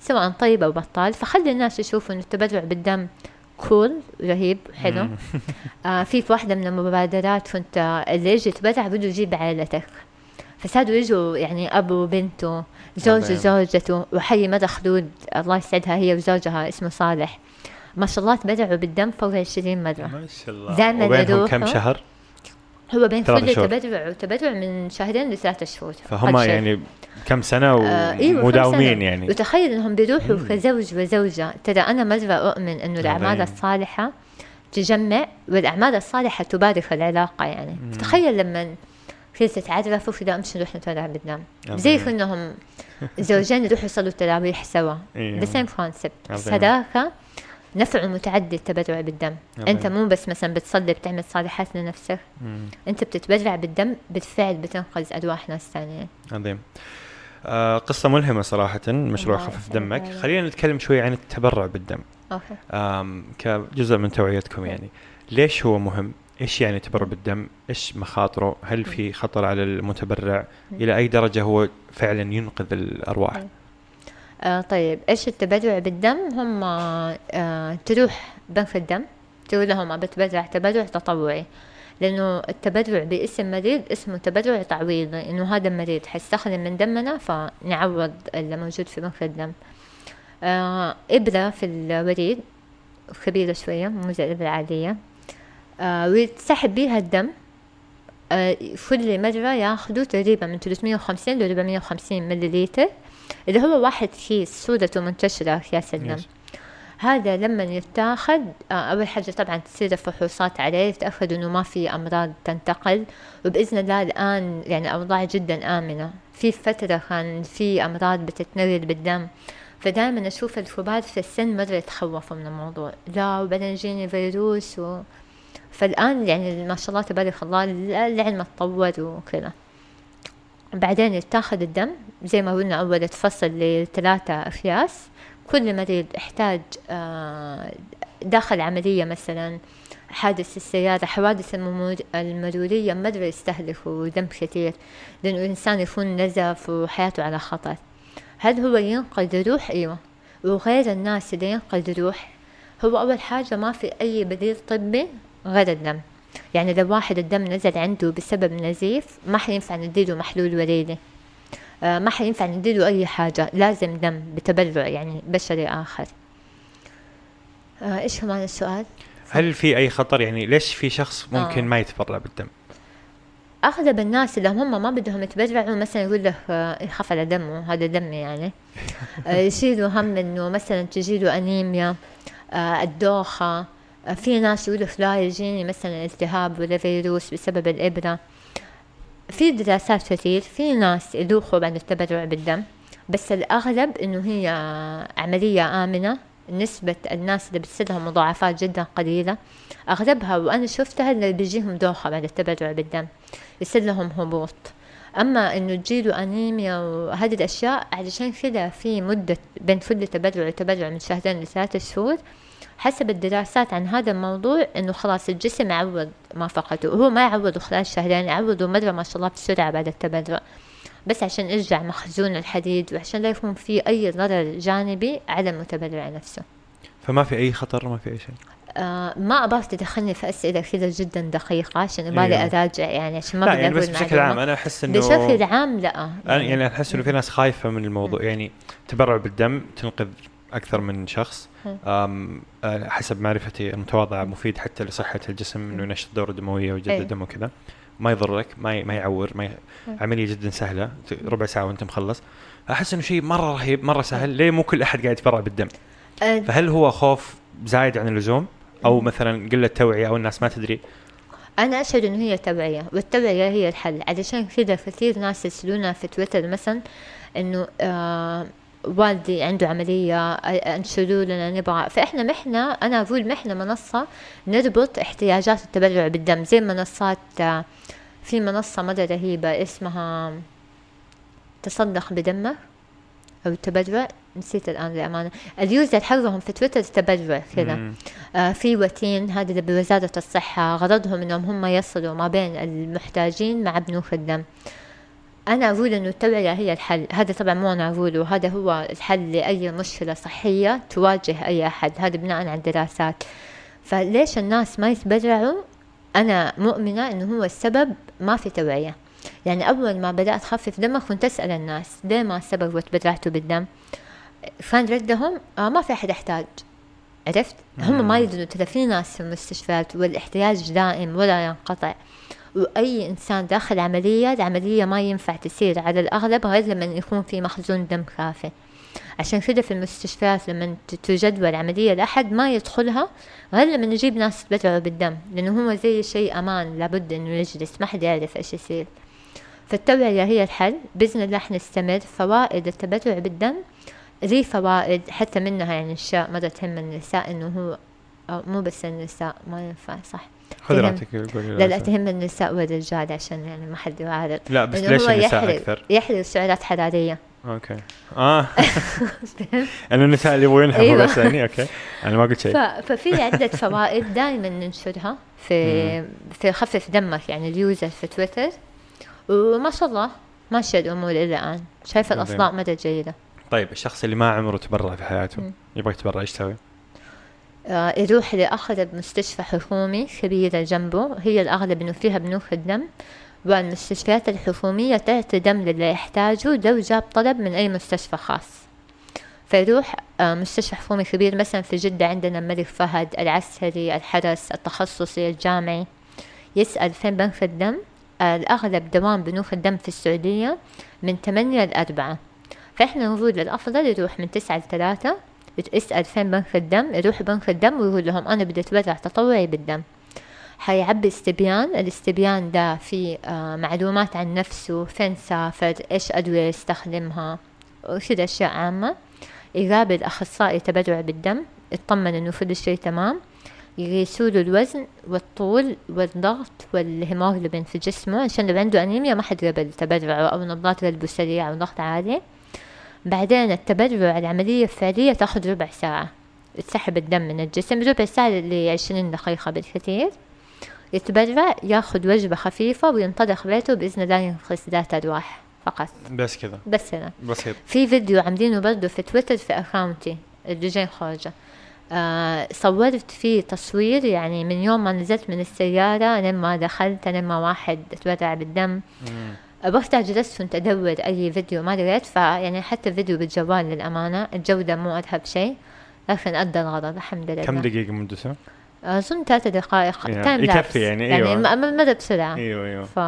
سواء طيب أو بطال. فخلي الناس يشوفوا إنه التبرع بالدم cool رهيب حلو. آه في في واحدة من المبادرات كنت اللي يجي يتبرع بده يجيب عائلتك. فصاروا يجوا يعني أبو وبنته زوجه زوجته وحي مدى خلود الله يسعدها هي وزوجها اسمه صالح ما شاء الله تبرعوا بالدم فوق 20 مرة ما شاء الله دائما وبينهم كم. شهر هو بين كل. تبرع وتبرع من شهرين لثلاث شهور فهم. يعني كم سنة آه، ومداومين سنة. يعني وتخيل إنهم بيروحوا. كزوج وزوجة ترى أنا مرة أؤمن إنه الأعمال. الصالحة تجمع والأعمال الصالحة تبارك العلاقة يعني. تخيل لما كذا تتعرفوا كذا امشي نروح بالدم عظيم. زي كأنهم زوجين يروحوا يصلوا التراويح سوا. the same concept. صداقة نفع متعدي التبرع بالدم عظيم. أنت مو بس مثلا بتصلي بتعمل صالحات لنفسك مم. أنت بتتبرع بالدم بالفعل بتنقذ أرواح ناس ثانيين عظيم آه قصة ملهمة صراحة مشروع خفف. دمك خلينا نتكلم شوي عن التبرع بالدم أوكي آم كجزء من توعيتكم يعني ليش هو مهم؟ إيش يعني تبرع بالدم؟ إيش مخاطره؟ هل في خطر على المتبرع؟ إلى أي درجة هو فعلا ينقذ الأرواح؟ آه طيب إيش التبرع بالدم هم آه تروح بنك الدم تقول لهم أبى أتبرع تبرع تطوعي لأنه التبرع باسم مريض اسمه تبرع تعويضي إنه هذا المريض حيستخدم من دمنا فنعوض اللي موجود في بنك الدم آه إبرة في الوريد كبيرة شوية مو زي الإبرة العادية آه ويتسحب بيها الدم آه كل ياخدوا تقريبا من 350 ل 450 ملليلتر اللي هو واحد كيس صورته منتشرة أكياس الدم. هذا لما يتاخد آه، أول حاجة طبعا تصير الفحوصات عليه يتأكد إنه ما في أمراض تنتقل. وبإذن الله الآن يعني أوضاع جدا آمنة. في فترة كان في أمراض بتتنقل بالدم. فدائما أشوف الكبار في السن مرة يتخوفوا من الموضوع. لا وبعدين يجيني فيروس و... فالآن يعني ما شاء الله تبارك الله العلم تطور وكذا. بعدين يتاخد الدم زي ما قلنا أول يتفصل لثلاثة أكياس كل مريض احتاج آه، داخل عملية مثلا حادث السيارة حوادث المرورية مرة يستهلكوا دم كثير لأنه الإنسان يكون نزف وحياته على خطر. هل هو ينقذ روح؟ أيوة. وغير الناس اللي ينقذ روح هو أول حاجة ما في أي بديل طبي غير الدم يعني لو واحد الدم نزل عنده بسبب نزيف ما حينفع نديله محلول وريدي آه، ما حينفع نديله أي حاجة لازم دم بتبرع يعني بشري آخر آه، إيش كمان السؤال؟ هل في أي خطر يعني ليش في شخص ممكن آه. ما يتبرع بالدم؟ أغلب الناس اللي هم ما بدهم يتبرعوا مثلا يقول لك آه، يخاف على دمه هذا دمي يعني <laughs> آه، يشيلوا هم إنه مثلا تجيله أنيميا آه، الدوخة آه، في ناس يقول لك لا يجيني مثلا التهاب ولا فيروس بسبب الإبرة. في دراسات كثير في ناس يدوخوا بعد التبرع بالدم بس الأغلب إنه هي عملية آمنة. نسبة الناس اللي بتصير لهم مضاعفات جدا قليلة. أغلبها وأنا شفتها اللي بيجيهم دوخة بعد التبرع بالدم يصير لهم هبوط. أما إنه تجيله أنيميا وهذه الأشياء علشان كذا في مدة بين كل تبرع وتبرع من شهرين لثلاثة شهور حسب الدراسات عن هذا الموضوع إنه خلاص الجسم يعوض ما فقده وهو ما يعوضه خلال شهرين يعوضه مرة ما شاء الله بسرعة بعد التبرع بس عشان يرجع مخزون الحديد وعشان لا يكون في أي ضرر جانبي على المتبرع نفسه. فما في أي خطر ما في أي شيء؟ آه ما أبغاك تدخلني في أسئلة كذا جدا دقيقة عشان يبالي أيوه. أراجع يعني عشان ما لا يعني بس بشكل عام. أنا أحس إنه بشكل عام لا. أنا يعني أحس إنه في ناس خايفة من الموضوع. يعني تبرع بالدم تنقذ أكثر من شخص. أه، حسب معرفتي المتواضعه مفيد حتى لصحة الجسم إنه ينشط الدوره الدمويه ويجدد. الدم وكذا. ما يضرك ما ما يعور ما ي... عملية جدا سهلة. ربع ساعة وأنت مخلص. أحس إنه شيء مرة رهيب مرة سهل. ليه مو كل أحد قاعد يتبرع بالدم؟ آه، فهل هو خوف زايد عن اللزوم؟ أو. مثلا قلة توعية أو الناس ما تدري؟ أنا أشهد إنه هي توعية والتوعية هي الحل. علشان كذا كثير ناس يسألونا في تويتر مثلا إنه آه والدي عنده عملية آه، انشروا لنا نبغى. فإحنا محنا أنا أقول محنا منصة نربط احتياجات التبرع بالدم. زي منصات آه في منصة مرة رهيبة اسمها تصدق بدمك أو تبرع. نسيت الآن للأمانة. اليوزر حقهم في تويتر تبرع كذا. آه في وتين هذا اللي بوزارة الصحة غرضهم إنهم هم يصلوا ما بين المحتاجين مع بنوك الدم. أنا أقول إنه التوعيه هي الحل. هذا طبعا مو أنا أقوله هذا هو الحل لأي مشكلة صحية تواجه أي أحد. هذا بناء على الدراسات. فليش الناس ما يتبرعوا؟ أنا مؤمنة إنه هو السبب ما في توعية. يعني أول ما بدأت اخفف دمك كنت أسأل الناس ليه ما السبب وتبرعتوا بالدم؟ كان ردهم آه ما في أحد يحتاج. عرفت؟ هم ما يدروا ترى في ناس في المستشفيات والإحتياج دائم ولا ينقطع. وأي إنسان داخل عملية العملية ما ينفع تسير على الأغلب غير لما يكون في مخزون دم كافي. عشان كده في المستشفيات لما تجدول عملية لأحد ما يدخلها غير لما نجيب ناس يتبرعوا بالدم لأنه هو زي شيء أمان لابد إنه يجلس ما حد يعرف إيش يصير. فالتوعية هي الحل بإذن الله حنستمر فوائد التبرع بالدم ذي فوائد حتى منها يعني أشياء مرة تهم النساء إنه هو مو بس النساء ما ينفع صح. خذ راحتك لا لا تهم النساء والرجال عشان يعني ما حد يعارض. لا بس ليش النساء أكثر؟ يحرق سعرات حرارية. okay. آه. <laughs> انه النساء اللي يبغوا ينهبوا أيوة. بس يعني okay. أنا ما قلت شيء. ففي عدة فوائد دائما ننشرها في في خفف دمك يعني ال user في تويتر. وما شاء الله ماشية الأمور إلى الآن. شايفة عظيم. الأصداء مرة جيدة. طيب الشخص اللي ما عمره تبرع في حياته. يبغى يتبرع إيش يسوي؟ آه يروح لأقرب مستشفى حكومي كبيرة جنبه. هي الأغلب إنه فيها بنوك الدم والمستشفيات الحكومية تعطي دم للي يحتاجه لو جاب طلب من أي مستشفى خاص. فيروح آه مستشفى حكومي كبير مثلا في جدة عندنا الملك فهد العسكري الحرس التخصصي الجامعي يسأل فين بنك الدم. آه الأغلب دوام بنوك الدم في السعودية من 8 ل 4 فإحنا نقول الأفضل يروح من 9 ل 3 يسأل فين بنك الدم يروح بنك الدم ويقول لهم أنا بدي أتبرع تطوعي بالدم. حيعبي استبيان الاستبيان ده فيه آه معلومات عن نفسه فين سافر إيش أدوية يستخدمها وكذا أشياء عامة. يقابل أخصائي تبرع بالدم يطمن إنه كل شيء تمام. يقيسوا له الوزن والطول والضغط والهيموغلوبين في جسمه عشان لو عنده أنيميا ما حد يقبل تبرعه أو نبضات قلبه سريعة أو ضغط عالي. بعدين التبرع العملية الفعلية تاخذ ربع ساعة. تسحب الدم من الجسم ربع ساعة لعشرين دقيقة بالكثير. يتبرع ياخذ وجبة خفيفة وينطلق بيته بإذن الله ينقذ ذات أرواح فقط. بس كذا بس هنا بسيط في فيديو عاملينه برضه في تويتر في أكاونتي الدجين خارجة. آه صورت فيه تصوير يعني من يوم ما نزلت من السيارة لما دخلت لما واحد تبرع بالدم. مم. وقتها جلست كنت أدور أي فيديو ما لقيت فيعني حتى فيديو بالجوال للأمانة. الجودة مو أذهب شيء لكن أدى الغرض الحمد لله. كم دقيقة مدته؟ أظن ثلاثة دقائق يعني time يكفي. يعني، يعني أيوة. م- مدى بسرعة. أيوه أيوه. ف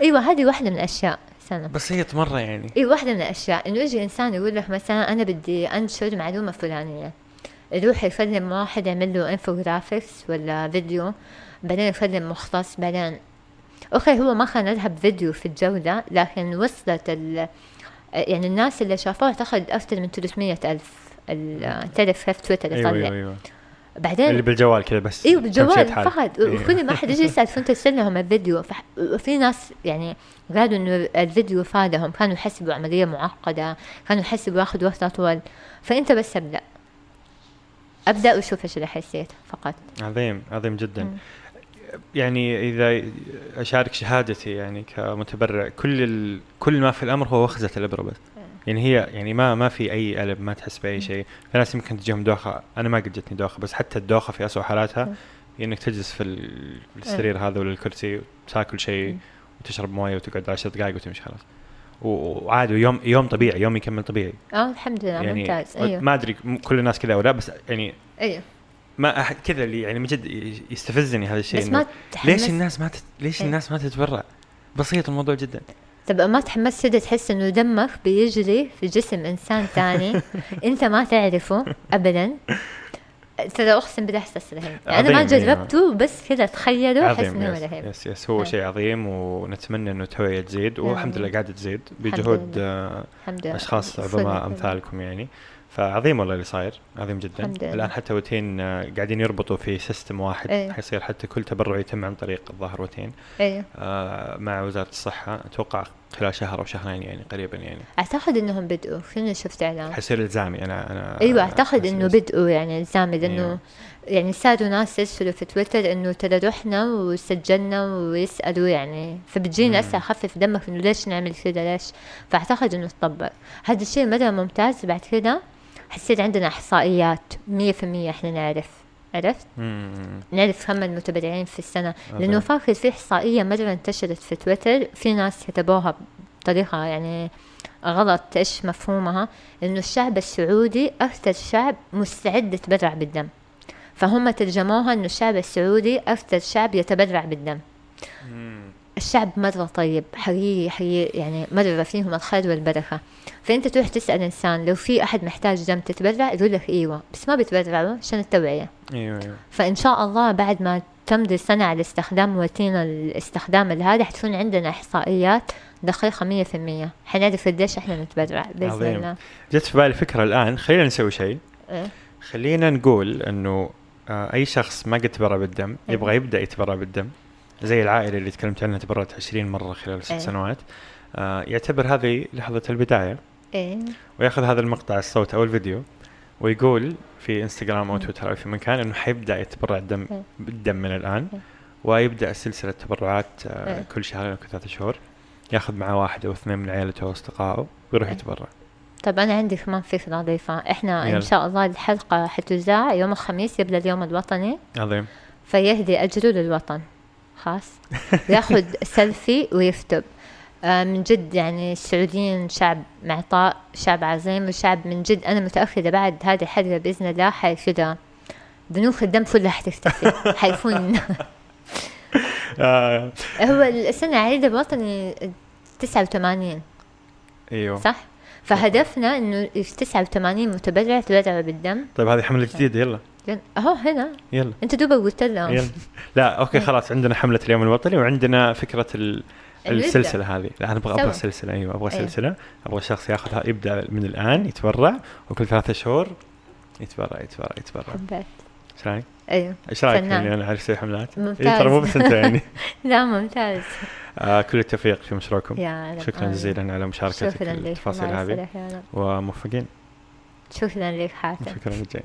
أيوه هذه واحدة من الأشياء سنة. بسيط مرة يعني. اي واحدة من الأشياء. إنه يجي إنسان يقول لك مثلا أنا بدي أنشر معلومة فلانية. يروح يكلم واحد يعمل له infographics ولا فيديو بعدين يكلم مختص بعدين okay هو ما كان يذهب فيديو في الجودة لكن وصلت ال... يعني الناس اللي شافوه اعتقد أكثر من 300 ألف ال- تعرف كيف تويتر أيوه يطلع أيوه أيوه بعدين اللي بالجوال كذا بس إيوه بالجوال. فقط أيوة. وكل ما حد يجي <laughs> يسأل فانت ترسل لهم الفيديو. وفي ناس يعني قالوا إنه الفيديو فادهم كانوا يحسبوا عملية معقدة كانوا يحسبوا ياخذ وقت أطول فأنت بس ابدأ أبدأ وشوف إيش اللي حيصير فقط عظيم عظيم جدا. يعني إذا أشارك شهادتي يعني كمتبرع كل ال... كل ما في الأمر هو وخزة الإبرة بس. يعني هي يعني ما ما في أي الم ما تحس بأي شيء. في ناس يمكن تجيهم دوخة. أنا ما قد جتني دوخة بس حتى الدوخة في اسوء حالاتها مم. هي إنك تجلس في ال- السرير هذا ولا الكرسي وتاكل شيء. وتشرب موية وتقعد 10 دقائق وتمشي خلاص. وعادي يوم يوم طبيعي يوم يكمل طبيعي. آه الحمد لله يعني ممتاز. أيوه. ما أدري كل الناس كذا أو لا بس يعني أيوه. ما أحد كذا اللي يعني من جد يستفزني هذا الشيء بس ما تحمس ليش الناس ما تت... ليش إيه. الناس ما تتبرع؟ بسيط الموضوع جدا طب ما تحمست كده تحس إنه دمك بيجري في جسم إنسان ثاني <laughs> أنت ما تعرفه ابدا ترى اقسم بالله احساس رهيب يعني أنا ما أيوة. جربته بس كذا تخيله احس انه رهيب يس يس هو إيه. شيء عظيم ونتمنى إنه التوعية تزيد والحمد لله قاعدة تزيد بجهود. آه، الحمد لله أشخاص عظماء. أمثالكم يعني فعظيم والله اللي صاير عظيم جدا. الحمد لله. الآن حتى وتين آه، قاعدين يربطوا في سيستم واحد إيه. حيصير حتى كل تبرع يتم عن طريق الظاهر وتين. أيوه آه، مع وزارة الصحة أتوقع خلال شهر أو شهرين يعني قريبا يعني. أعتقد إنهم بدأوا فيني شفت إعلان؟ حيصير إلزامي أنا أنا أيوه أعتقد إنه بدأوا يعني إلزامي لأنه أيوة. يعني صاروا ناس يرسلوا في تويتر إنه ترى رحنا وسجلنا ويسألوا يعني. فبتجينا. اسئله خفف دمك إنه ليش نعمل كذا ليش؟ فأعتقد إنه تطبق. هذا الشيء مرة ممتاز بعد كذا حسيت عندنا إحصائيات مية في المية إحنا نعرف عرفت. نعرف كم المتابعين في السنة عظيم. لأنه فاكر في إحصائية مرة انتشرت في تويتر في ناس كتبوها بطريقة يعني غلط إيش مفهومها إنه الشعب السعودي أكثر شعب مستعد يتبرع بالدم فهم ترجموها إنه الشعب السعودي أكثر شعب يتبرع بالدم مم. الشعب مرة طيب حقيقي حقيقي يعني مرة فيهم الخير والبركة. فأنت تروح تسأل إنسان لو في أحد محتاج دم تتبرع يقول لك إيوه بس ما بيتبرعوا عشان التوعية. أيوه أيوه. فإن شاء الله بعد ما تمضي سنة على استخدام روتين الاستخدام هذا حتكون عندنا إحصائيات دقيقة مية في المية. حنعرف قديش إحنا نتبرع بإذن عظيم. الله. جت في بالي فكرة الآن. خلينا نسوي شيء. إيه. خلينا نقول إنه آه، أي شخص ما قد تبرع بالدم. يبغى يبدأ يتبرع بالدم. زي العائلة اللي تكلمت عنها تبرعت 20 مرة خلال ست أيوة. سنوات آه، يعتبر هذه لحظة البداية إيه ويأخذ هذا المقطع الصوت أو الفيديو ويقول في إنستغرام أو مم. تويتر أو في مكان إنه حيبدأ يتبرع الدم إيه. بالدم من الآن إيه. ويبدأ سلسلة تبرعات آه، إيه. كل شهرين أو كل ثلاثة شهور يأخذ معاه واحد أو اثنين من عيلته وأصدقائه ويروح إيه. يتبرع طب أنا عندي كمان فكرة ضيفة إحنا يلا. إن شاء الله الحلقة حتذاع يوم الخميس قبل اليوم الوطني عظيم فيهدي أجره للوطن خلاص ياخذ سيلفي ويكتب. آه، من جد يعني السعوديين شعب معطاء شعب عظيم وشعب من جد أنا متأكدة بعد هذه الحلقة بإذن الله كذا بنوك الدم كلها حتختفي <laughs> حيكون آه. هو السنة عيد الوطني 89 إيوه. صح؟ فهدفنا إنه 89 متبرع تبرعوا بالدم. طيب هذه حملة جديدة يلا. أهو هنا. يلا. أنت دوبك قلت لهم يلا. لا أوكي خلاص عندنا حملة اليوم الوطني وعندنا فكرة ال... السلسلة هذه. لا أنا أبغى أبغى. سلسلة. أيوه أبغى أيوة. سلسلة. أبغى شخص ياخذ يبدأ من الآن يتبرع وكل ثلاثة شهور يتبرع يتبرع يتبرع. حبيت. إيش رأيك؟ أيوه. إيش رأيك. اني أنا أعرف أسوي حملات؟ ممتاز. إيه ترى مو بس أنت يعني. <laughs> لا ممتاز. آه كل التوفيق في مشروعكم. يا شكرا. جزيلا على مشاركتك لك. التفاصيل هذه. وموفقين. شكرا لك حاتم. شكرا جاي